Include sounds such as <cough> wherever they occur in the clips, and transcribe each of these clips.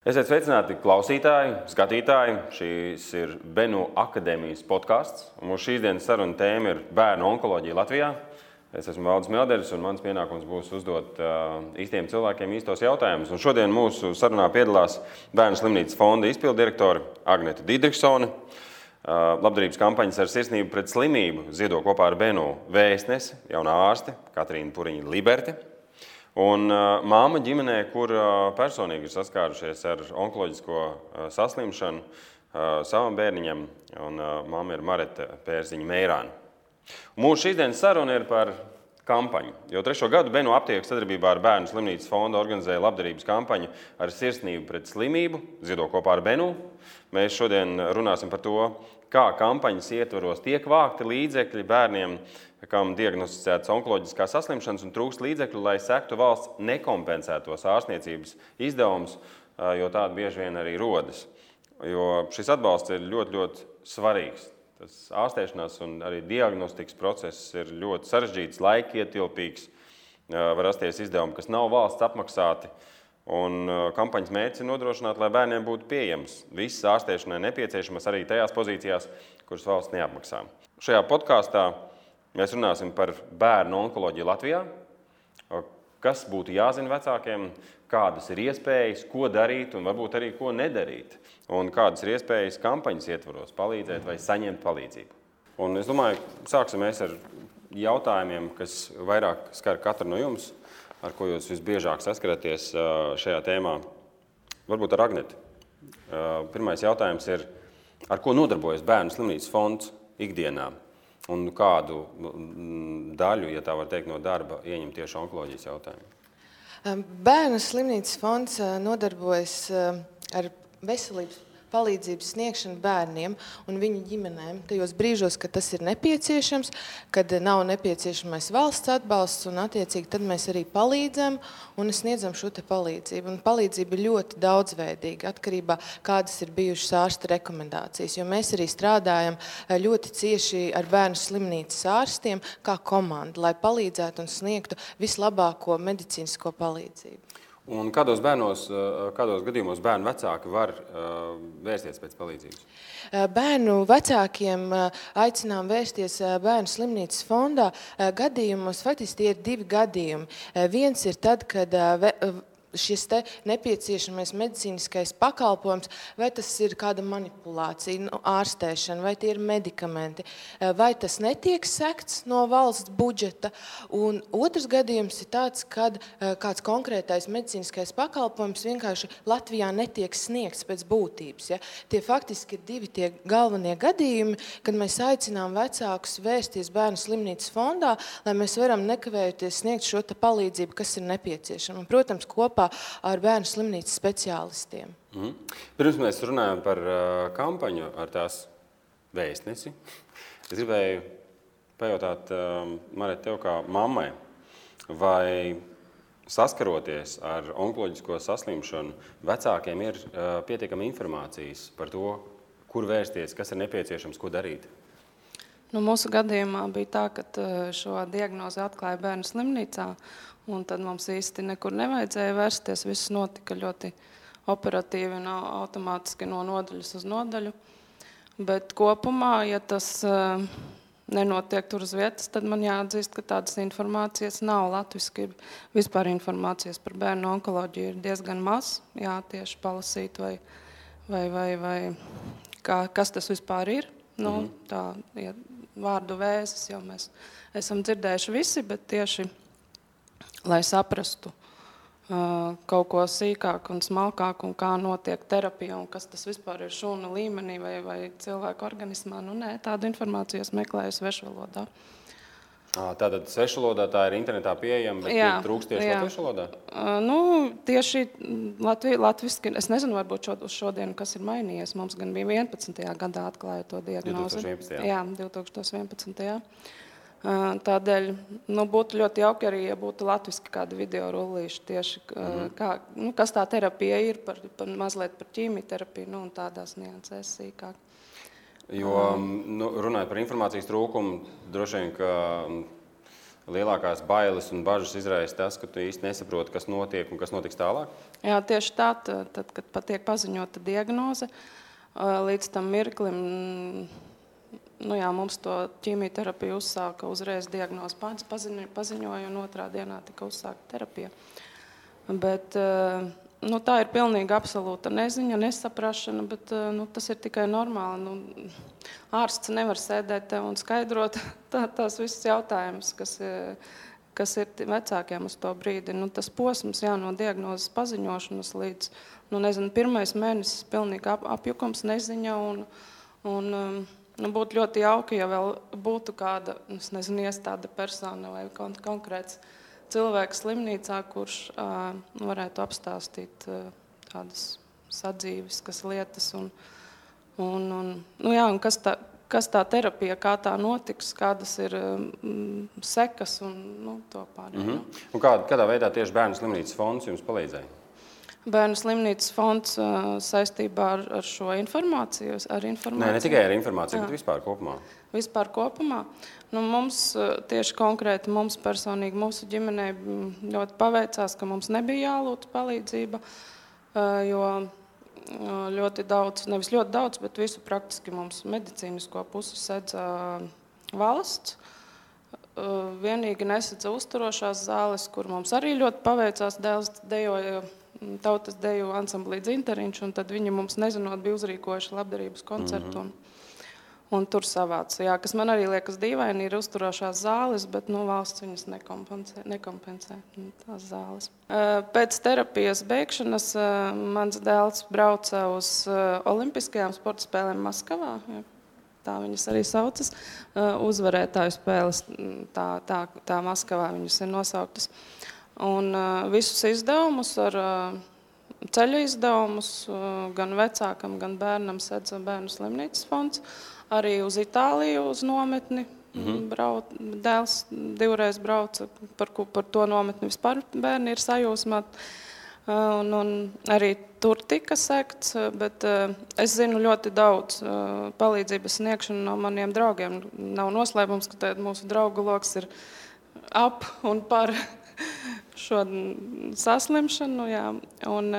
Esiet sveicināti klausītāji, skatītāji. Šīs ir Benu akadēmijas podkāsts. Mūsu šīsdienas saruna tēma ir bērnu onkoloģija Latvijā. Es esmu Valdis Melderis, un mans pienākums būs uzdot uh, īstiem cilvēkiem īstos jautājumus. Un šodien mūsu sarunā piedalās Bērnu slimnīcas fonda izpildirektore Agnēta Dīdriksone. Uh, labdarības kampaņas ar sirsnību pret slimību ziedo kopā ar Benu vēstnesi, jaunā ārste Katrīna Puriņa Liberti Un uh, māma ģimenē, kur uh, personīgi ir saskārušies ar onkoloģisko uh, saslimšanu uh, savam bērniņam, un uh, māma ir Marita Pērziņa Meirāna. Mūsu šīsdienas saruna ir par kampaņu. Jau trešo gadu Benu aptieku sadarbībā ar Bērnu slimnīcas fondu organizēja labdarības kampaņu ar sirsnību pret slimību, ziedo kopā ar Benu. Mēs šodien runāsim par to, kā kampaņas ietvaros tiek vākti līdzekļi bērniem, kam diagnosticētas onkoloģiskās saslimšanas un trūkst līdzekļu, lai sektu valsts nekompensētos ārstniecības izdevumus, jo tādi bieži vien arī rodas. Jo šis atbalsts ir ļoti, ļoti svarīgs. Tas ārstēšanās un arī diagnostikas process ir ļoti sarežģīts, laikietilpīgs. Var rasties izdevumi, kas nav valsts apmaksāti. Un kampaņas mērķis ir nodrošināt, lai bērniem būtu pieejams viss ārstēšanai nepieciešamas arī tajās pozīcijās, kuras valsts neapmaksā. Šajā podkāstā Mēs runāsim par bērnu onkoloģiju Latvijā. Kas būtu jāzina vecākiem, kādas ir iespējas, ko darīt un varbūt arī ko nedarīt. Un kādas ir iespējas kampaņas ietvaros palīdzēt vai saņemt palīdzību. Un es domāju, sāksim ar jautājumiem, kas vairāk skar katru no jums, ar ko jūs visbiežāk saskaraties šajā tēmā. Varbūt ar Agnēti. Pirmais jautājums ir, ar ko nodarbojas Bērnu slimnīcas fonds ikdienā? Un kādu daļu, ja tā var teikt, no darba ieņem tieši onkoloģijas jautājumi? Bērnu slimnīcas fonds nodarbojas ar veselības palīdzības sniegšanu bērniem un viņu ģimenēm tajos brīžos, kad tas ir nepieciešams, kad nav nepieciešamais valsts atbalsts, un attiecīgi tad mēs arī palīdzam un sniedzam šo palīdzību. Un palīdzība ir ļoti daudzveidīga atkarībā kādas ir bijušas ārsta rekomendācijas, jo mēs arī strādājam eh, ļoti cieši ar bērnu slimnīcas ārstiem kā komanda, lai palīdzētu un sniegtu vislabāko medicīnisko palīdzību. Un kādos, bērnos, eh, kādos gadījumos bērnu vecāki var uh, vērsties pēc palīdzības? Eh, bērnu vecākiem aicinām vērsties bērnu slimnīcas fondā. Gadījumos faktiski tie ir divi gadījumi. Viens ir tad, kad šis nepieciešamais medicīniskais pakalpojums, vai tas ir kāda manipulācija, nu, ārstēšana, vai tie ir medikamenti, eh, vai tas netiek sekts no valsts budžeta. Un otrs gadījums ir tāds, kad eh, kāds konkrētais medicīniskais pakalpojums vienkārši Latvijā netiek sniegts pēc būtības. Ja? Tie faktiski ir divi tie galvenie gadījumi, kad mēs aicinām vecākus vērsties bērnu slimnīcas fondā, lai mēs varam nekavējoties sniegt šo palīdzību, kas ir nepieciešama. Protams, kopā kopā ar bērnu slimnīcas speciālistiem. Mm. Pirms mēs runājam par uh, kampaņu ar tās vēstnesi, es gribēju pajautāt uh, Marijai, tev kā mammai, vai saskaroties ar onkoloģisko saslimšanu, vecākiem ir uh, pietiekami informācijas par to, kur vērsties, kas ir nepieciešams, ko darīt? Nu, mūsu gadījumā bija tā, ka šo diagnozi atklāja bērnu slimnīcā. Un tad mums īsti nekur nevajadzēja vērsties. Viss notika ļoti operatīvi un automātiski no nodaļas uz nodaļu. Bet kopumā, ja tas uh, nenotiek tur uz vietas, tad man jāatzīst, ka tādas informācijas nav. Latvijasiski vispār informācijas par bērnu onkoloģiju ir diezgan maz. Jā, tieši palasīt, vai, vai, vai, vai kā, kas tas vispār ir. Nu, -hmm. Tā ja vārdu vēzis jau mēs esam dzirdējuši visi, bet tieši lai saprastu uh, kaut ko sīkāk un smalkāk, un kā notiek terapija, un kas tas vispār ir šūnu līmenī vai, vai cilvēka organismā. Nu, nē, tādu informāciju es meklēju svešvalodā. Tātad svešvalodā tā ir internetā pieejama, bet jā, trūkst tieši jā. latviešu valodā? Uh, nu, tieši Latvi, latviski, es nezinu, varbūt šo, uz šodienu, kas ir mainījies. Mums gan bija 11. gadā atklāja to diagnozi. 2011. Jā, 2011. Tādēļ nu, būtu ļoti jauki arī, ja būtu latviešu kāda video rullīša tieši, mm -hmm. kā, nu, kas tā terapija ir, par, par mazliet par ķīmijterapiju nu, un tādās niansēs sīkāk. Jo, nu, runājot par informācijas trūkumu, droši vien, ka lielākās bailes un bažas izraisa tas, ka tu īsti nesaproti, kas notiek un kas notiks tālāk? Jā, tieši tā, tad, kad tiek paziņota diagnoze, līdz tam mirklim nu jā, mums to ķīmijterapiju uzsāka uzreiz diagnozi paziņoja, un otrā dienā tika uzsākta terapija. Bet, nu, tā ir pilnīgi absolūta neziņa, nesaprašana, bet nu, tas ir tikai normāli. Nu, ārsts nevar sēdēt un skaidrot <laughs> tā, tās visas jautājumus, kas, kas ir vecākiem uz to brīdi. Nu, tas posms jā, no diagnozes paziņošanas līdz nu, nezinu, pirmais mēnesis - pilnīgi ap, apjukums, neziņa. Un, un, nu, būtu ļoti jauki, ja vēl būtu kāda nezinu, iestāde persona vai konkrēts cilvēks slimnīcā, kurš uh, varētu apstāstīt uh, tādas sadzīves lietas. Un, un, un, nu jā, un kas, tā, kas tā terapija, kā tā notiks, kādas ir um, sekas un nu, to pārējo. Mm -hmm. Un kā, kādā veidā tieši bērnu slimnīcas fonds jums palīdzēja? Bērnu slimnīcas fonds uh, saistībā ar, ar šo informāciju, ar informāciju. Nē, ne tikai ar informāciju, Jā. bet vispār kopumā. Vispār kopumā. Nu, mums tieši konkrēti, mums personīgi, mūsu ģimenei ļoti paveicās, ka mums nebija jālūdz palīdzība, jo ļoti daudz, nevis ļoti daudz, bet visu praktiski mums medicīnisko pusi sedz valsts. Vienīgi nesadza uzturošās zāles, kur mums arī ļoti paveicās. Dēls dejoja tautas deju ansamblī Dzinteriņš, un tad viņi mums nezinot bija uzrīkojuši labdarības koncertu. Mm -hmm. Un tur savāca. Jā, kas man arī liekas dīvaini, ir uzturošās zāles, bet nu, valsts viņas nekompensē, nekompensē nu, tās zāles. Pēc terapijas beigšanas mans dēls brauca uz Olimpiskajām sporta spēlēm Maskavā. Jā. Tā viņas arī saucas. Uzvarētāju spēles, tā, tā, tā Maskavā viņas ir nosauktas. Un visus izdevumus ar ceļa izdevumus gan vecākam, gan bērnam sedz bērnu slimnīcas fonds. Arī uz Itāliju, uz nometni. Mm -hmm. Brauc, dēls divreiz brauca, par, par to nometni vispār bērni ir sajūsmāti. Un, un arī tur tika sekts, bet uh, es zinu ļoti daudz uh, palīdzības sniegšanu no maniem draugiem. Nav noslēpums, ka mūsu draugu lokus ir ap un par šo saslimšanu. Jā. Un,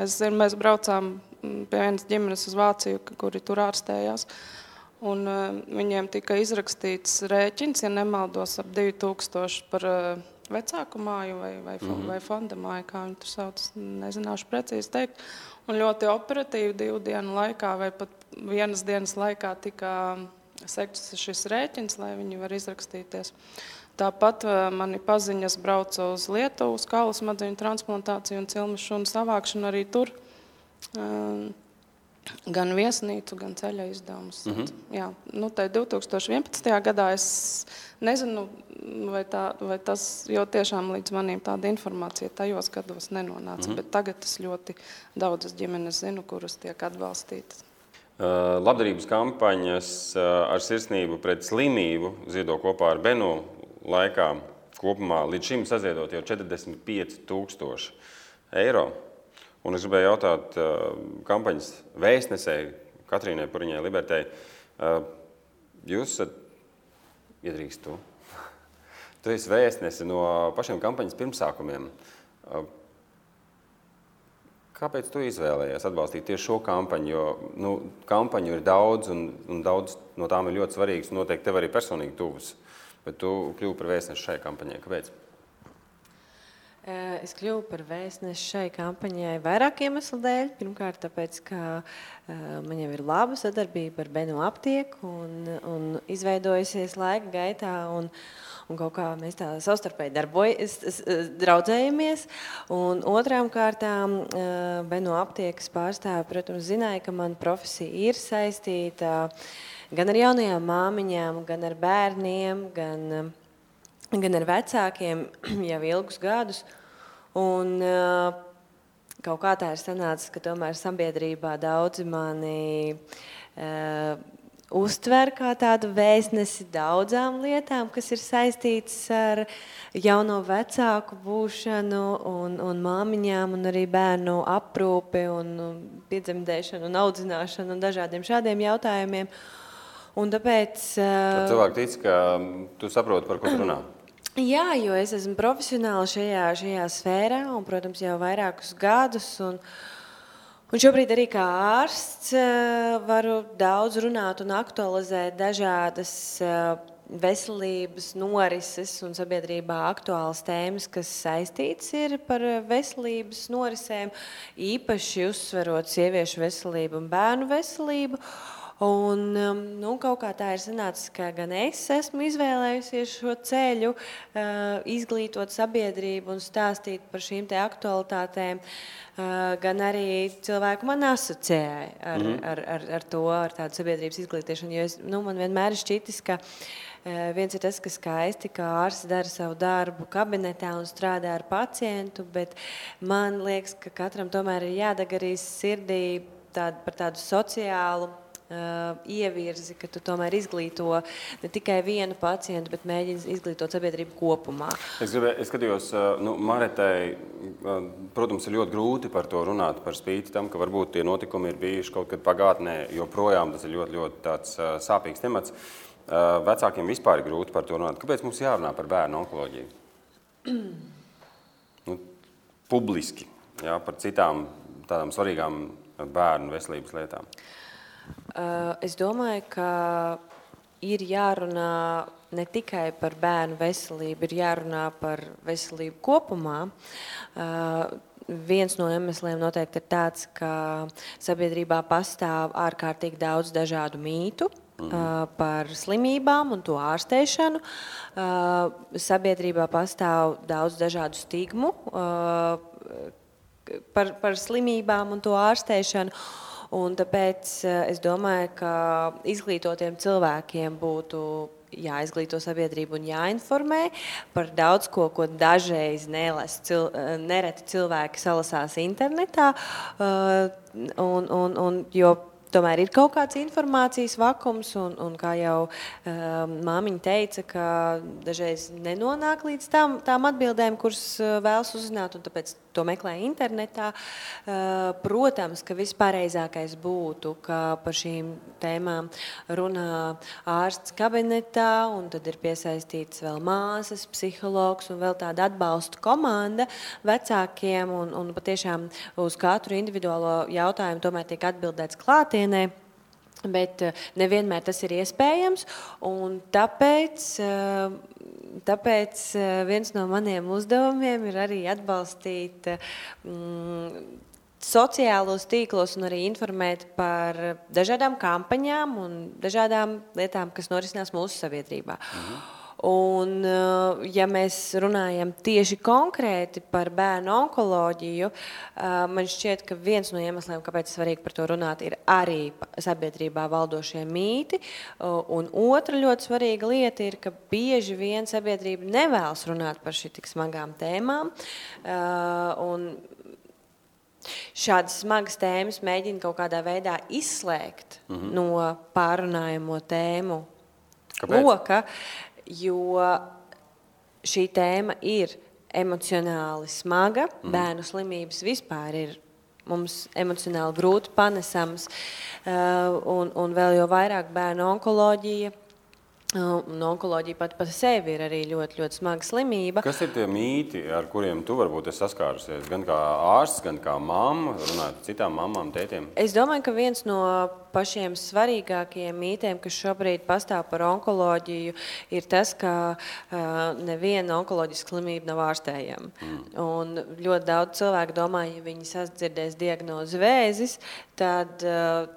es zinu, mēs braucām pie vienas ģimenes uz Vāciju, kuri tur ārstējās. Un, uh, viņiem tika izrakstīts rēķins, ja nemaldos, ap 2000 par uh, vecāku māju vai, vai, mm -hmm. vai fonda māju, kā viņi tur sauc. Nezināšu precīzi teikt. Un ļoti operatīvi divu dienu laikā vai pat vienas dienas laikā tika sekts šis rēķins, lai viņi var izrakstīties. Tāpat eh, mani paziņas brauca uz Lietuvu, uz kaulu smadzeņu transplantāciju un cilmu šunu savākšanu arī tur. Um, gan viesnīcu, gan ceļa izdevumus. Mm -hmm. Jā, nu, 2011. gadā es nezinu, vai, tā, vai tas jau tiešām līdz manim tāda informācija tajos gados nenonāca. Mm -hmm. Bet tagad es ļoti daudzas ģimenes zinu, kuras tiek atbalstītas. Uh, labdarības kampaņas ar sirsnību pret slimību ziedo kopā ar Benu laikā kopumā līdz šim saziedot jau 45,000 eiro. Un es gribēju jautāt uh, kampaņas vēstnesēji Katrīnai Puriņai Libertei. Uh, jūs esat iedrīkst tu. <laughs> Esi vēstnesi no pašiem kampaņas pirmsākumiem. Uh, kāpēc tu izvēlējies atbalstīt tieši šo kampaņu? Jo nu, kampaņu ir daudz, un, un daudz no tām ir ļoti svarīgas. Noteikti tev arī personīgi tuvas. Bet tu kļuvi par vēstnesi šai kampaņai. Kāpēc? Es kļuvu par vēstnesi šai kampaņai vairāk iemeslu dēļ. Pirmkārt, tāpēc, ka man jau ir laba sadarbība ar Benu aptieku un, un izveidojusies laika gaitā. Un, un kaut kā mēs tā savstarpēji darbojamies, draudzējamies. Un otrām kārtām Benu aptiekas pārstāve, protams, zināja, ka mana profesija ir saistīta gan ar jaunajām māmiņām, gan ar bērniem, gan, gan ar vecākiem <clears throat> jau ilgus gadus. Un, uh, kaut kā tā ir sanācis, ka tomēr sabiedrībā daudzi mani uh, uztver kā tādu vēstnesi daudzām lietām, kas ir saistītas ar jauno vecāku būšanu, un, un māmiņām, un arī bērnu aprūpi, un piedzemdēšanu, un audzināšanu un dažādiem šādiem jautājumiem. Un tāpēc, uh, cilvēki tic, ka tu saproti, par ko tu runā. <clears throat> Jā, jo es esmu profesionāli šajā, šajā sfērā, un, protams, jau vairākus gadus. Un, un šobrīd arī kā ārsts eh, varu daudz runāt un aktualizēt dažādas eh, veselības norises un sabiedrībā aktuālas tēmas, kas saistītas ir par veselības norisēm, īpaši uzsverot sieviešu veselību un bērnu veselību. Un, um, nu, kaut kā tā ir sanācis, ka gan es esmu izvēlējusies šo ceļu, uh, izglītot sabiedrību un stāstīt par šīm aktualitātēm, uh, gan arī cilvēku man asociēja ar, mm. ar, ar, ar to, ar tādu sabiedrības izglītīšanu. Jo es, nu, man vienmēr ir šķitis, ka uh, viens ir tas, ka skaisti, ka ārsts dara savu darbu kabinetā un strādā ar pacientu, bet man liekas, ka katram tomēr ir jādeg arī sirdī tād, par tādu sociālu ievirzi, ka tu tomēr izglīto ne tikai vienu pacientu, bet mēģini izglītot sabiedrību kopumā. Es, gribēju, es skatījos, uh, nu, Maretai, uh, protams, ir ļoti grūti par to runāt, par spīti tam, ka varbūt tie notikumi ir bijuši kaut kad pagātnē, joprojām tas ir ļoti, ļoti tāds, uh, sāpīgs temats. Uh, vecākiem vispār ir grūti par to runāt. Kāpēc mums jārunā par bērnu onkoloģiju? <clears throat> nu, publiski, jā, par citām tādām svarīgām bērnu veselības lietām. Uh, es domāju, ka ir jārunā ne tikai par bērnu veselību, ir jārunā par veselību kopumā. Eh, viens no iemesliem noteikti ir tāds, ka sabiedrībā pastāv ārkārtīgi daudz dažādu mītu. Mm. Par slimībām un to ārstēšanu. Sabiedrībā pastāv daudz dažādu stigmu par, par slimībām un to ārstēšanu. Un tāpēc eh, es domāju, ka izglītotiem cilvēkiem būtu jāizglīto sabiedrību un jāinformē par daudz ko, ko dažreiz nelas, cil, nereti cilvēki salasās internetā. Eh, un, un, un, jo tomēr ir kaut kāds informācijas vakums, un, un kā jau um, māmiņa teica, ka dažreiz nenonāk līdz tām, tām atbildēm, kuras uh, vēlas uzzināt, un tāpēc to meklē internetā. Uh, protams, ka vispareizākais būtu, ka par šīm tēmām runā ārsts kabinetā, un tad ir piesaistīts vēl māsas, psihologs un vēl tāda atbalstu komanda vecākiem, un, un patiešām uz katru individuālo jautājumu tomēr tiek atbildēts klātienē klātienē. Bet eh, nevienmēr tas ir iespējams. Tāpēc, eh, tāpēc eh, viens no maniem uzdevumiem ir arī atbalstīt mm, sociālos tīklos un arī informēt par dažādām kampaņām un dažādām lietām, kas norisinās mūsu sabiedrībā. Mhm. Un, eh, ja mēs runājam tieši konkrēti par bērnu onkoloģiju, eh, man šķiet, ka viens no iemesliem, kāpēc ir svarīgi par to runāt, ir arī sabiedrībā valdošie mīti. Eh, un otra ļoti svarīga lieta ir, ka bieži vien sabiedrība nevēlas runāt par šīm tik smagām tēmām. Un šādas smagas tēmas mēģina kaut kādā veidā izslēgt mm -hmm. no pārunājamo tēmu Kāpēc? loka jo šī tēma ir emocionāli smaga. Mm. Bērnu slimības vispār ir mums emocionāli grūti panesams, uh, un, un vēl jau vairāk bērnu onkoloģija Un onkoloģija pati par sevi ir arī ļoti, ļoti smaga slimība. Kas ir tie mīti, ar kuriem tu varbūt esi saskārusies? Gan kā ārsts, gan kā mamma, runājot par citām mamām, tētiem? Es domāju, ka viens no pašiem svarīgākajiem mītiem, kas šobrīd pastāv par onkoloģiju, ir tas, ka uh, neviena onkoloģiska slimība nav ārstējama. Mm. Un ļoti daudz cilvēku domā, ja viņi sadzirdēs diagnozi vēzis, tad uh,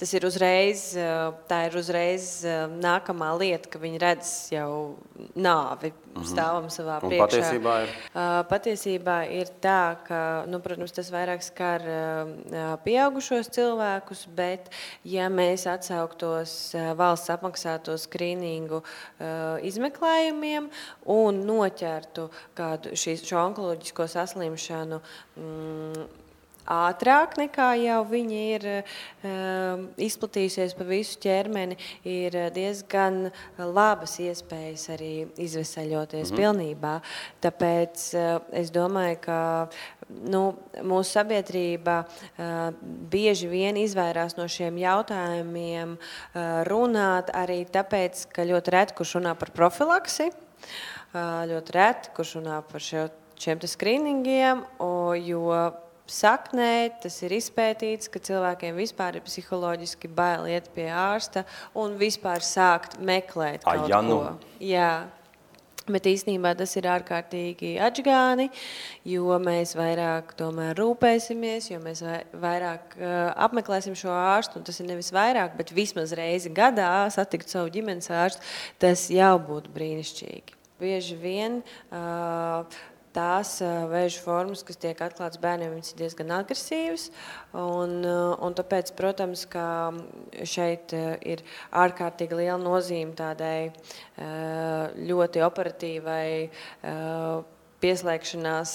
Tas ir uzreiz, tā ir uzreiz nākamā lieta, ka viņi redz jau nāvi mhm. stāvam savā Un priekšā. Patiesībā ir? Patiesībā ir tā, ka, nu, protams, tas vairāk skar pieaugušos cilvēkus, bet ja mēs atsauktos valsts apmaksāto skrīningu izmeklējumiem un noķertu kādu šīs, šo onkoloģisko saslimšanu, mm, ātrāk nekā jau viņa ir uh, izplatījusies pa visu ķermeni, ir diezgan labas iespējas arī izvesaļoties mm -hmm. pilnībā. Tāpēc uh, es domāju, ka nu, mūsu sabiedrība uh, bieži vien izvairās no šiem jautājumiem uh, runāt arī tāpēc, ka ļoti reti kurš runā par profilaksi. Ļoti reti, kurš runā par šo, šiem skrīningiem, jo saknē tas ir izpētīts, ka cilvēkiem vispār ir psiholoģiski bail iet pie ārsta un vispār sākt meklēt kaut A, ja nu. ko. Jā. Bet īstenībā tas ir ārkārtīgi atgāni, jo mēs vairāk tomēr rūpēsimies, jo mēs vairāk uh, apmeklēsim šo ārstu. Tas ir nevis vairāk, bet vismaz reizi gadā satikt savu ģimenes ārstu. Tas jau būtu brīnišķīgi. Bieži vien uh, tās vēža formas, kas tiek atklātas bērniem, ir diezgan agresīvas. Un, un tāpēc, protams, ka šeit ir ārkārtīgi liela nozīme tādai ļoti operatīvai pieslēgšanās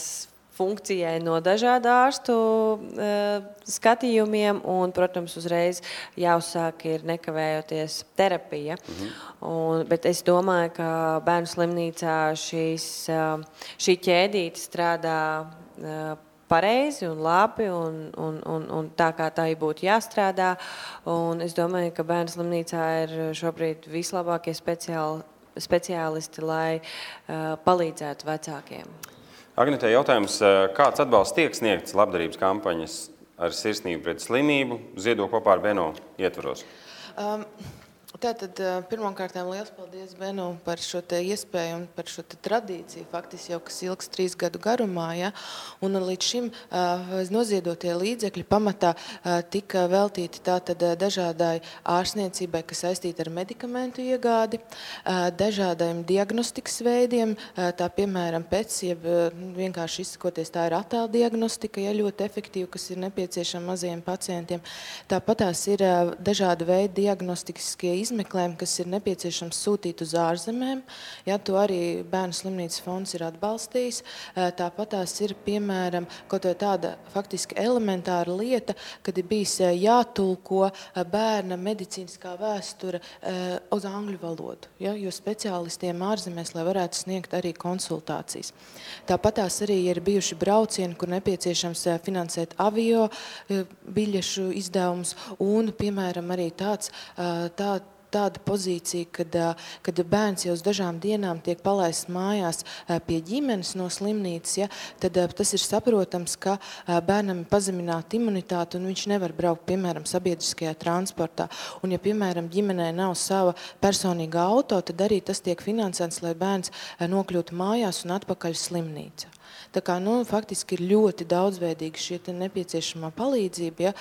funkcijai no dažādu ārstu uh, skatījumiem, un, protams, uzreiz jāuzsāk ir nekavējoties terapija. -hmm. un, bet es domāju, ka bērnu slimnīcā šīs, uh, šī ķēdīte strādā uh, pareizi un labi, un, un, un, un tā kā tā būtu jāstrādā. Un es domāju, ka bērnu slimnīcā ir šobrīd vislabākie speciāli, speciālisti, lai uh, palīdzētu vecākiem. Agnitē, jautājums, eh, kāds atbalsts tiek sniegts labdarības kampaņas ar sirsnību pret slimību ziedo kopā ar Beno ietvaros? Um, Tātad pirmkārt, liels paldies Benu par šo iespēju un par šo tradīciju, faktiski jau kas ilgs trīs gadu garumā. Ja? Un līdz šim noziedotie līdzekļi pamatā tika veltīti tātad dažādai ārstniecībai, kas saistīta ar medikamentu iegādi, dažādiem diagnostikas veidiem, tā piemēram pēc, jeb vienkārši izsakoties, tā ir attēla diagnostika, ja ļoti efektīva, kas ir nepieciešama maziem pacientiem. Tāpat tās ir dažāda veida diagnostiskie izmeklējumi, kas ir nepieciešams sūtīt uz ārzemēm. Ja, to arī Bērnu slimnīcas fonds ir atbalstījis. Tāpat tās ir piemēram tāda faktiski elementāra lieta, kad ir bijis jātulko bērna medicīniskā vēsture uz angļu valodu, ja, jo speciālistiem ārzemēs, lai varētu sniegt arī konsultācijas. Tāpat tās arī ir bijuši braucieni, kur nepieciešams finansēt avio biļešu izdevumus un, piemēram, arī tāds, tā, tāda pozīcija, kad, kad bērns jau uz dažām dienām tiek palaists mājās pie ģimenes no slimnīcas, ja, tad tas ir saprotams, ka bērnam ir pazemināta imunitāte un viņš nevar braukt, piemēram, sabiedriskajā transportā. Un, ja, piemēram, ģimenē nav sava personīga auto, tad arī tas tiek finansēts, lai bērns nokļūtu mājās un atpakaļ slimnīcā. Tā kā, nu, faktiski ir ļoti daudzveidīga šī nepieciešamā palīdzība, ja,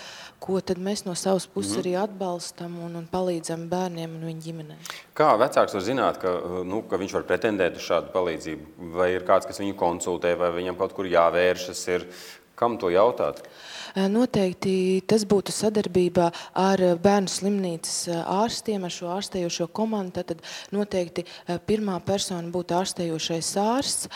ko mēs no savas puses mm arī atbalstam un, un palīdzam bērniem un viņu ģimenēm. Kā vecāks var zināt, ka, nu, ka viņš var pretendēt uz šādu palīdzību? Vai ir kāds, kas viņu konsultē, vai viņam kaut kur jāvēršas? Ir? Kam to jautāt? Noteikti tas būtu sadarbībā ar bērnu slimnīcas ārstiem, ar šo ārstējošo komandu. Tad noteikti pirmā persona būtu ārstējošais ārsts,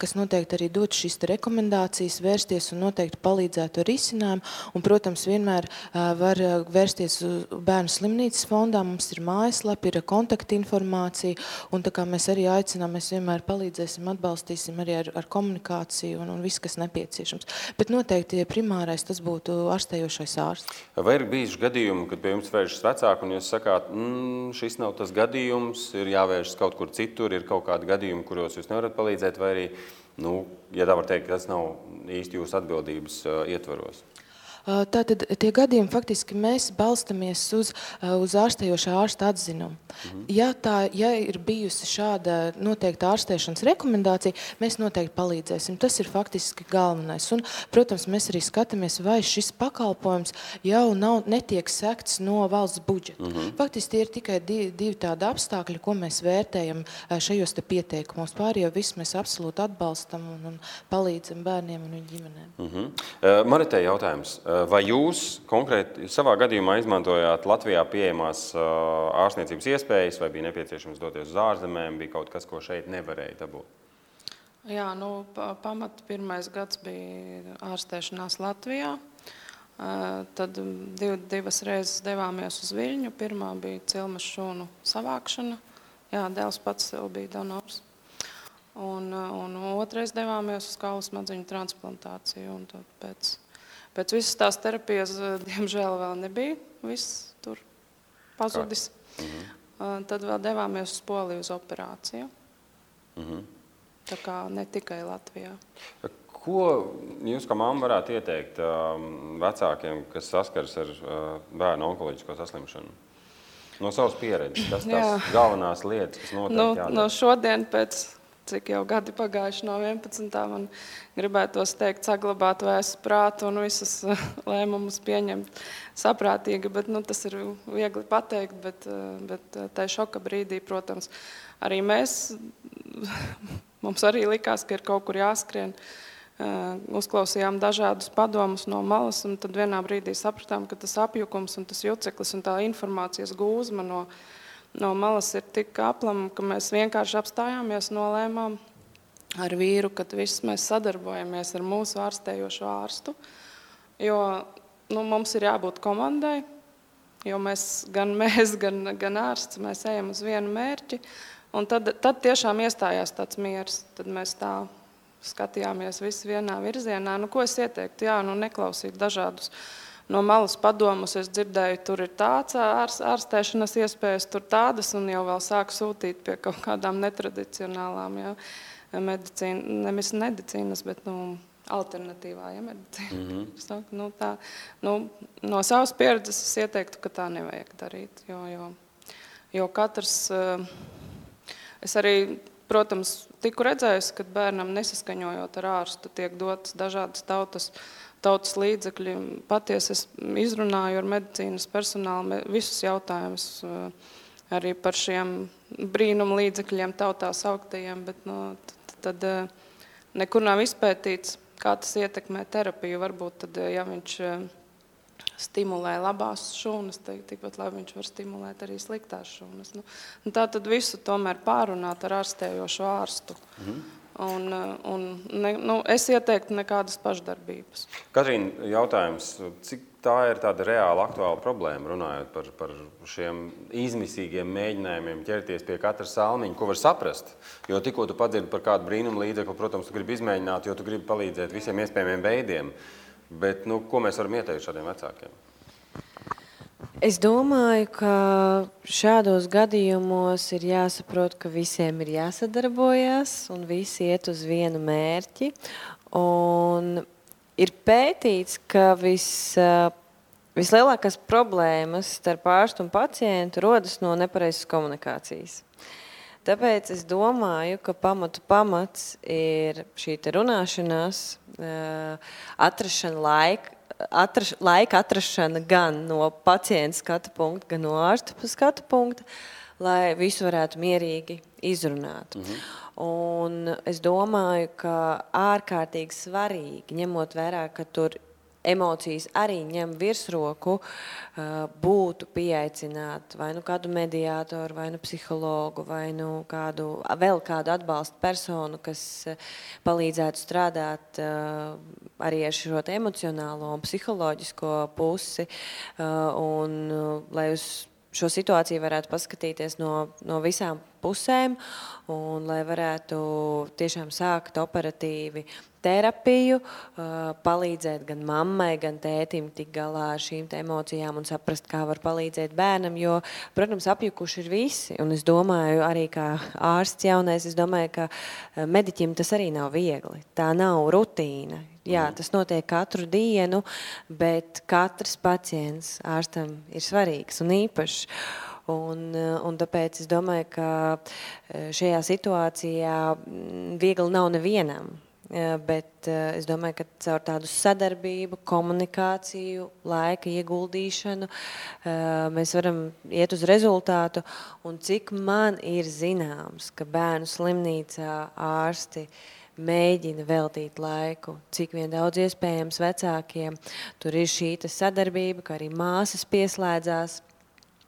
kas noteikti arī dod šīs rekomendācijas, vērsties un noteikti palīdzētu ar izcinājumu. Un, protams, vienmēr var vērsties uz bērnu slimnīcas fondā. Mums ir mājaslapa, ir kontaktinformācija. Un tā kā mēs arī aicinām, mēs vienmēr palīdzēsim, atbalstīsim arī ar, ar komunikāciju un, un viss, kas nepieciešams. Bet noteikti primārais tas būtu ārstējošais ārsts. Vai ir bijuši gadījumi, kad pie jums vēršas vecāki un jūs sakāt, mm, šis nav tas gadījums, ir jāvēršas kaut kur citur, ir kaut kādi gadījumi, kuros jūs nevarat palīdzēt, vai arī, nu, ja tā var teikt, tas nav īsti jūsu atbildības uh, ietvaros? Tātad tie gadījumi faktiski mēs balstamies uz, uz ārstējošā ārsta atzinumu. Mhm. Ja, tā, ja ir bijusi šāda noteikta ārstēšanas rekomendācija, mēs noteikti palīdzēsim. Tas ir faktiski galvenais. Un, protams, mēs arī skatāmies, vai šis pakalpojums jau nav, netiek sekts no valsts budžeta. Mhm. Faktiski tie ir tikai divi, divi tādi apstākļi, ko mēs vērtējam šajos pieteikumos. Pārējo visu mēs absolūti atbalstam un, un palīdzam bērniem un viņu ģimenēm. Mhm. Uh, Maritē jautājums. Eh, vai jūs konkrēti savā gadījumā izmantojāt Latvijā pieejamās eh, ārstniecības iespējas, vai bija nepieciešams doties uz ārzemēm, bija kaut kas, ko šeit nevarēja dabūt? Jā, nu, pamat pirmais gads bija ārstēšanās Latvijā. Eh, tad div, divas reizes devāmies uz Viļņu. Pirmā bija cilmes šūnu savākšana. Jā, dēls pats bija donors. Un, un otrais devāmies uz kaulu smadzeņu transplantāciju. Un tad pēc Pēc visas tās terapijas, eh, diemžēl, vēl nebija viss tur pazudis. Mhm. Tad vēl devāmies uz Poliju uz operāciju. Mhm. Tā kā ne tikai Latvijā. Ko jūs kā mamma varētu ieteikt um, vecākiem, kas saskaras ar uh, bērnu onkoloģisko saslimšanu? No savas pieredzes, kas tās galvenās lietas, kas notiek? Nu, no šodien pēc cik jau gadi pagājuši no 11. man gribētos teikt, saglabāt vēsu prātu un visus <laughs> lēmumus pieņemt saprātīgi, bet nu, tas ir viegli pateikt, bet, bet tai šoka brīdī, protams, arī mēs, <laughs> mums arī likās, ka ir kaut kur jāskrien. Uzklausījām dažādus padomus no malas, un tad vienā brīdī sapratām, ka tas apjukums un tas juceklis un tā informācijas gūzma no, no malas ir tik aplama, ka mēs vienkārši apstājāmies, nolēmām ar vīru, ka viss mēs sadarbojamies ar mūsu ārstējošo ārstu, jo nu, mums ir jābūt komandai, jo mēs, gan mēs, <laughs> gan, gan ārsts, mēs ejam uz vienu mērķi, Un tad, tad tiešām iestājās tāds miers. Tad mēs tā skatījāmies visi vienā virzienā. Nu, ko es ieteiktu? Jā, nu, neklausīt dažādus no malas padomus. Es dzirdēju, tur ir tāds ārstēšanas iespējas, tur tādas, un jau vēl sāku sūtīt pie kaut kādām netradicionālām jā, medicīna, nevis medicīnas, bet nu, alternatīvā ja, medicīna. Mm -hmm. Saku, nu, tā, nu, no savas pieredzes es ieteiktu, ka tā nevajag darīt, jo, jo, jo katrs... Uh, Es arī, protams, tiku redzējis, ka bērnam nesaskaņojot ar ārstu tiek dotas dažādas tautas, tautas līdzekļi. Patiesi es izrunāju ar medicīnas personālu visus jautājumus eh, arī par šiem brīnumu līdzekļiem, tautā sauktajiem, bet nu, tad, tad eh, nekur nav izpētīts, kā tas ietekmē terapiju. Varbūt tad, ja viņš eh, stimulē labās šūnas, tikpat labi viņš var stimulēt arī sliktās šūnas. Nu, nu, tā tad visu tomēr pārunāt ar ārstējošo ārstu. Mhm. Un, un ne, nu, es ieteiktu nekādas pašdarbības. Katrīna, jautājums, cik tā ir tāda reāla aktuāla problēma, runājot par, par šiem izmisīgiem mēģinājumiem ķerties pie katra salmiņa, ko var saprast. Jo tikko tu padzirdi par kādu brīnumu līdzekli, protams, tu gribi izmēģināt, jo tu gribi palīdzēt visiem iespējamiem veidiem. Bet, nu, ko mēs varam ieteikt šādiem vecākiem? Es domāju, ka šādos gadījumos ir jāsaprot, ka visiem ir jāsadarbojas un visi iet uz vienu mērķi. Un ir pētīts, ka vis, vislielākās problēmas starp ārstu un pacientu rodas no nepareizas komunikācijas. Tāpēc es domāju, ka pamatu pamats ir šī runāšanās, atrašana laika. Atraš, laika atrašana gan no pacienta skatu punkta, gan no ārsta skatu punkta, lai visu varētu mierīgi izrunāt. Mm -hmm. Un es domāju, ka ārkārtīgi svarīgi, ņemot vērā, ka tur emocijas arī ņem virsroku, būtu pieaicināt vai nu kādu mediātoru, vai nu psihologu, vai nu kādu, vēl kādu atbalstu personu, kas palīdzētu strādāt arī ar šo emocionālo un psiholoģisko pusi, un lai uz šo situāciju varētu paskatīties no, no visām pusēm, un lai varētu tiešām sākt operatīvi terapiju, palīdzēt gan mammai, gan tētim tikt galā ar šīm emocijām un saprast, kā var palīdzēt bērnam. Jo, protams, apjukuši ir visi. Un es domāju, arī kā ārsts jaunais, es domāju, ka mediķim tas arī nav viegli. Tā nav rutīna. Jā, mm. tas notiek katru dienu, bet katrs pacients ārstam ir svarīgs un īpašs. Un, un tāpēc es domāju, ka šajā situācijā viegli nav nevienam. Bet es domāju, ka caur tādu sadarbību, komunikāciju, laika ieguldīšanu mēs varam iet uz rezultātu. Un cik man ir zināms, ka bērnu slimnīcā ārsti mēģina veltīt laiku, cik vien daudz iespējams vecākiem. Tur ir šī sadarbība, ka arī māsas pieslēdzās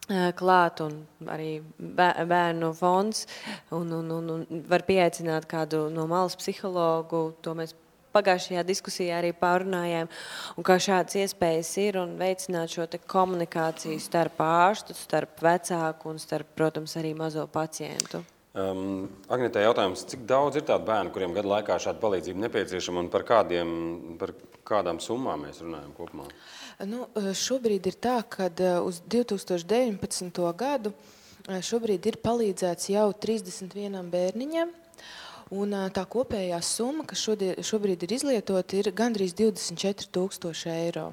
klāt, un arī bērnu fonds. Un, un, un, un var pieaicināt kādu no malas psihologu. To mēs pagājušajā diskusijā arī pārunājām. Un kā šādas iespējas ir un veicināt šo komunikāciju starp ārstu, starp vecāku un starp, protams, arī mazo pacientu. Um, Agnētā jautājums, cik daudz ir tādu bērnu, kuriem gadu laikā šāda palīdzība nepieciešama un par, kādiem, par kādām summām mēs runājam kopumā? Uh, Nu, eh, šobrīd ir tā, ka eh, uz 2019. gadu eh, šobrīd ir palīdzēts jau 31 bērniņam. Un, tā kopējā summa, kas šodien, šobrīd ir izlietota, ir gandrīz 24,000 eiro.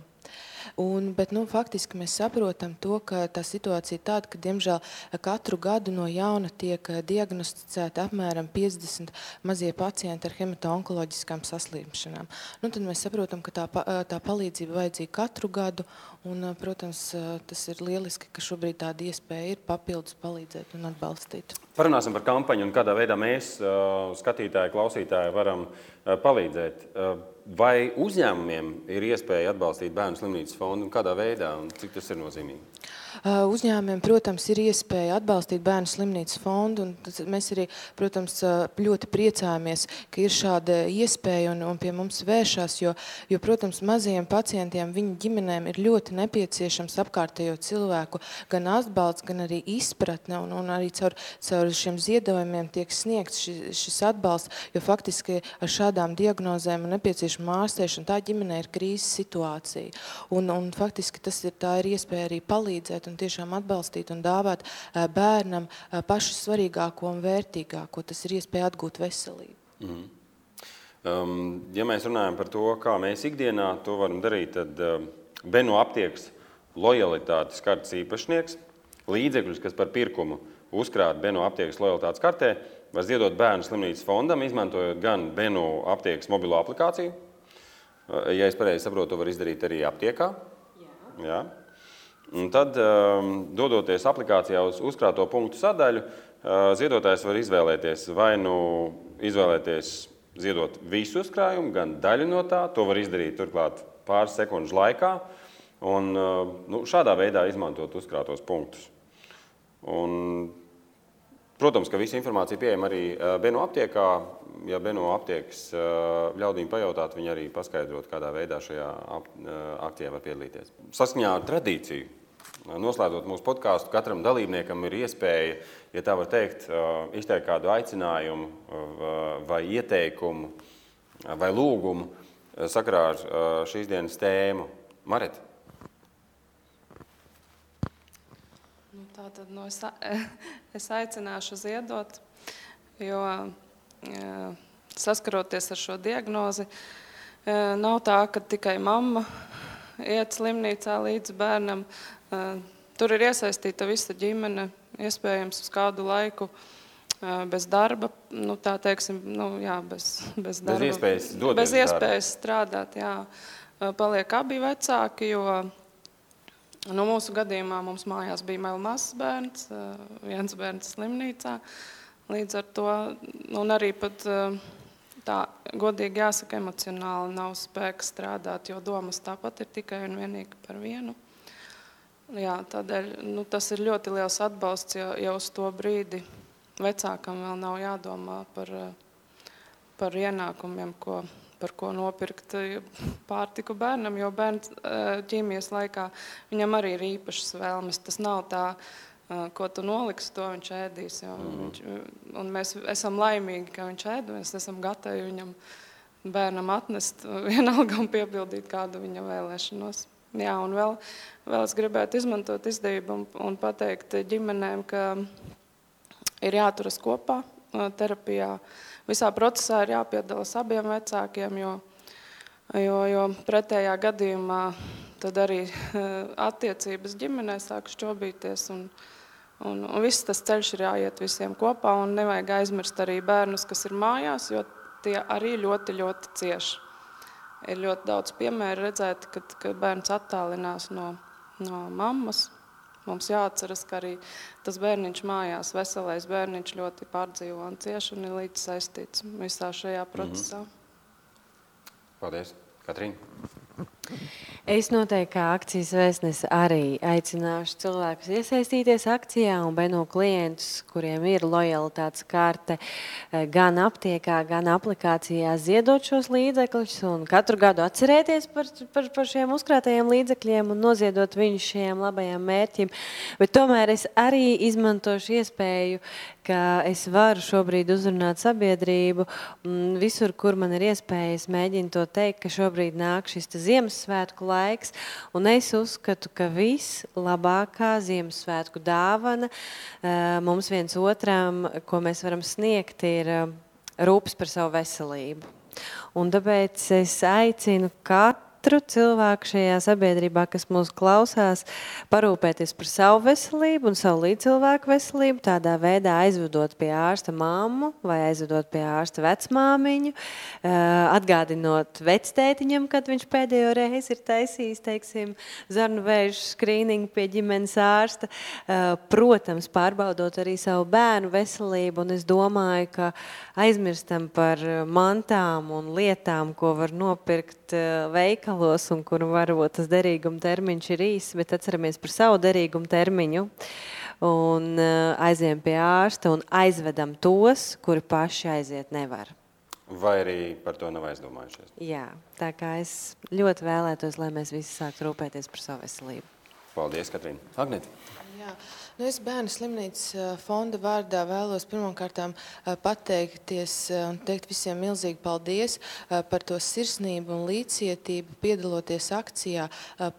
Un, bet, nu, faktiski mēs saprotam to, ka tā situācija ir tāda, ka, diemžēl, katru gadu no jauna tiek diagnosticēti apmēram 50 mazie pacienti ar hematonkoloģiskām saslimšanām. Nu, tad mēs saprotam, ka tā, tā palīdzība vajadzīga katru gadu. Un, protams, tas ir lieliski, ka šobrīd tāda iespēja ir papildus palīdzēt un atbalstīt. Parunāsim par kampaņu un kādā veidā mēs, skatītāji, klausītāji, varam palīdzēt. Vai uzņēmumiem ir iespēja atbalstīt bērnu slimnīcas fondu un kādā veidā un cik tas ir nozīmīgi? Uzņēmumiem, protams, ir iespēja atbalstīt bērnu slimnīcas fondu. Mēs arī, protams, ļoti priecājamies, ka ir šāda iespēja un, un pie mums vēršās. Jo, jo, protams, mazajiem pacientiem, viņu ģimenēm ir ļoti nepieciešams apkārtējo cilvēku gan atbalsts, gan arī izpratne. Un, un arī caur, caur šiem ziedojumiem tiek sniegts šis, šis atbalsts. Jo faktiski ar šādām diagnozēm ir nepieciešama ārstēšana. Tā ģimenē ir krīzes situācija. Un, un faktiski tas ir, ir iespēja arī palīdzēt un tiešām atbalstīt un dāvāt bērnam pašu svarīgāko un vērtīgāko. Tas ir iespēja atgūt veselību. Mm. Um, ja mēs runājam par to, kā mēs ikdienā to varam darīt, tad uh, Beno aptiekas lojalitātes kartes īpašnieks līdzekļus, kas par pirkumu uzkrāt Beno aptiekas lojalitātes kartē, var ziedot bērnu slimnīcas fondam, izmantojot gan Beno aptiekas mobilo aplikāciju. Ja es pareizi saprotu, to var izdarīt arī aptiekā. Jā. Jā. Un tad, um, dodoties aplikācijā uz uzkrāto punktu sadaļu, uh, ziedotājs var izvēlēties vai nu izvēlēties ziedot visu uzkrājumu, gan daļu no tā. To var izdarīt turklāt pāris sekundžu laikā. Un, uh, nu, šādā veidā izmantot uzkrātos punktus. Un, protams, ka visa informācija pieejama arī uh, Beno aptiekā. Ja Beno aptiekas ļaudīm pajautāt, viņi arī paskaidrot, kādā veidā šajā akcijā var piedalīties. Saskaņā ar tradīciju Noslēdzot mūsu podkāstu, katram dalībniekam ir iespēja, ja tā var teikt, izteikt kādu aicinājumu, vai ieteikumu, vai lūgumu sakarā ar šīs dienas tēmu. Maret. Nu, tā tad nu, es, <laughs> es aicināšu ziedot, jo saskaroties ar šo diagnozi, nav tā, ka tikai mamma iet slimnīcā līdz bērnam. Tur ir iesaistīta visa ģimene, iespējams, uz kādu laiku bez darba, nu, tā teiksim, nu, jā, bez, bez darba. Bez iespējas, bez iespējas strādāt, jā. Paliek abi vecāki, jo nu, mūsu gadījumā mums mājās bija vēl mazs bērns, viens bērns slimnīcā. Līdz ar to, un arī pat tā godīgi jāsaka, emocionāli nav spēka strādāt, jo domas tāpat ir tikai un vienīgi par vienu. Jā, tādēļ nu, tas ir ļoti liels atbalsts, ja jau uz to brīdi vecākam vēl nav jādomā par, par ienākumiem, ko, par ko nopirkt pārtiku bērnam, jo bērns ķīmijas laikā viņam arī ir īpašas vēlmes. Tas nav tā, ko tu noliksi, to viņš ēdīs. Mm. Viņš, un mēs esam laimīgi, ka viņš ēd, mēs esam gatavi viņam bērnam atnest <laughs> vienalga un piepildīt kādu viņa vēlēšanos. Jā, un vēl, vēl es gribētu izmantot izdevību un, un pateikt ģimenēm, ka ir jāturas kopā terapijā. Visā procesā ir jāpiedalās abiem vecākiem, jo, jo, jo pretējā gadījumā tad arī attiecības ģimenē sāk šķobīties. Un, Un, un viss tas ceļš ir jāiet visiem kopā, un nevajag aizmirst arī bērnus, kas ir mājās, jo tie arī ļoti, ļoti cieši. Ir ļoti daudz piemēru redzēt, kad, kad bērns attālinās no, no mammas. Mums jāatceras, ka arī tas bērniņš mājās, veselais bērniņš ļoti pārdzīvo un cieši un ir līdz saistīts visā šajā procesā. Mm -hmm. Paldies, Katrīna! Es noteikti kā akcijas vēstnes arī aicināšu cilvēkus iesaistīties akcijā un beno klientus, kuriem ir lojalitātes karte eh, gan aptiekā, gan aplikācijā ziedot šos līdzekļus un katru gadu atcerēties par, par, par šiem uzkrātajiem līdzekļiem un noziedot viņus šiem labajiem mērķim. Bet tomēr es arī izmantošu iespēju, ka es varu šobrīd uzrunāt sabiedrību. Visur, kur man ir iespējas, mēģinu to teikt, ka šobrīd nāk šis Ziemassvētku laiks. Un es uzskatu, ka vislabākā Ziemassvētku dāvana mums viens otram, ko mēs varam sniegt, ir rūpes par savu veselību. Un tāpēc es aicinu katru katru cilvēku šajā sabiedrībā, kas mūs klausās, parūpēties par savu veselību un savu līdzcilvēku veselību, tādā veidā aizvedot pie ārsta māmu vai aizvedot pie ārsta vecmāmiņu, atgādinot vectētiņam, kad viņš pēdējo reizi ir taisījis, teiksim, zarnu vēžu skrīningu pie ģimenes ārsta. Protams, pārbaudot arī savu bērnu veselību, un es domāju, ka aizmirstam par mantām un lietām, ko var nopirkt veikalā, veikalos, un kur varbūt tas derīguma termiņš ir īss, bet atceramies par savu derīguma termiņu. Un uh, aizējām pie ārsta un aizvedam tos, kuri paši aiziet nevar. Vai arī par to nav aizdomājušies? Jā, tā kā es ļoti vēlētos, lai mēs visi sāktu rūpēties par savu veselību. Paldies, Katrīna. Agnēta. Jā. Nu, es bērnu slimnīcas fonda vārdā vēlos pirmkārt pateikties un teikt visiem milzīgi paldies par to sirsnību un līdzcietību, piedaloties akcijā,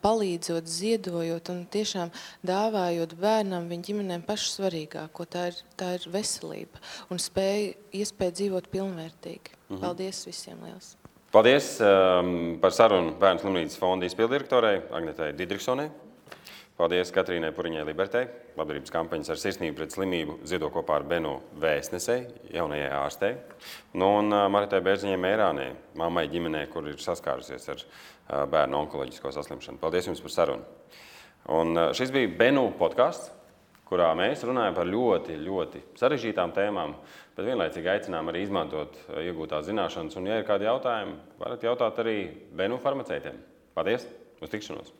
palīdzot, ziedojot un tiešām dāvājot bērnam viņa ģimenēm pašu svarīgāko. Tā ir, tā ir veselība un spēja, iespēja dzīvot pilnvērtīgi. Mhm. Paldies visiem liels! Paldies um, par sarunu Bērnu slimnīcas fonda izpildirektorai Agnetai Didriksonai. Paldies Katrīnai Puriņai Libertei, labdarības kampaņas ar sirsnību pret slimību ziedo kopā ar Benu Vēstnesei, jaunajai ārstei, nu, un Maritai Bērziņai Mērānē, mammai ģimenē, kur ir saskārusies ar bērnu onkoloģisko saslimšanu. Paldies jums par sarunu. Un šis bija Benu podkāsts, kurā mēs runājam par ļoti, ļoti sarežģītām tēmām, bet vienlaicīgi aicinām arī izmantot iegūtās zināšanas. Un, ja ir kādi jautājumi, varat jautāt arī Benu farmaceitiem. Paldies! Uz tikšanos!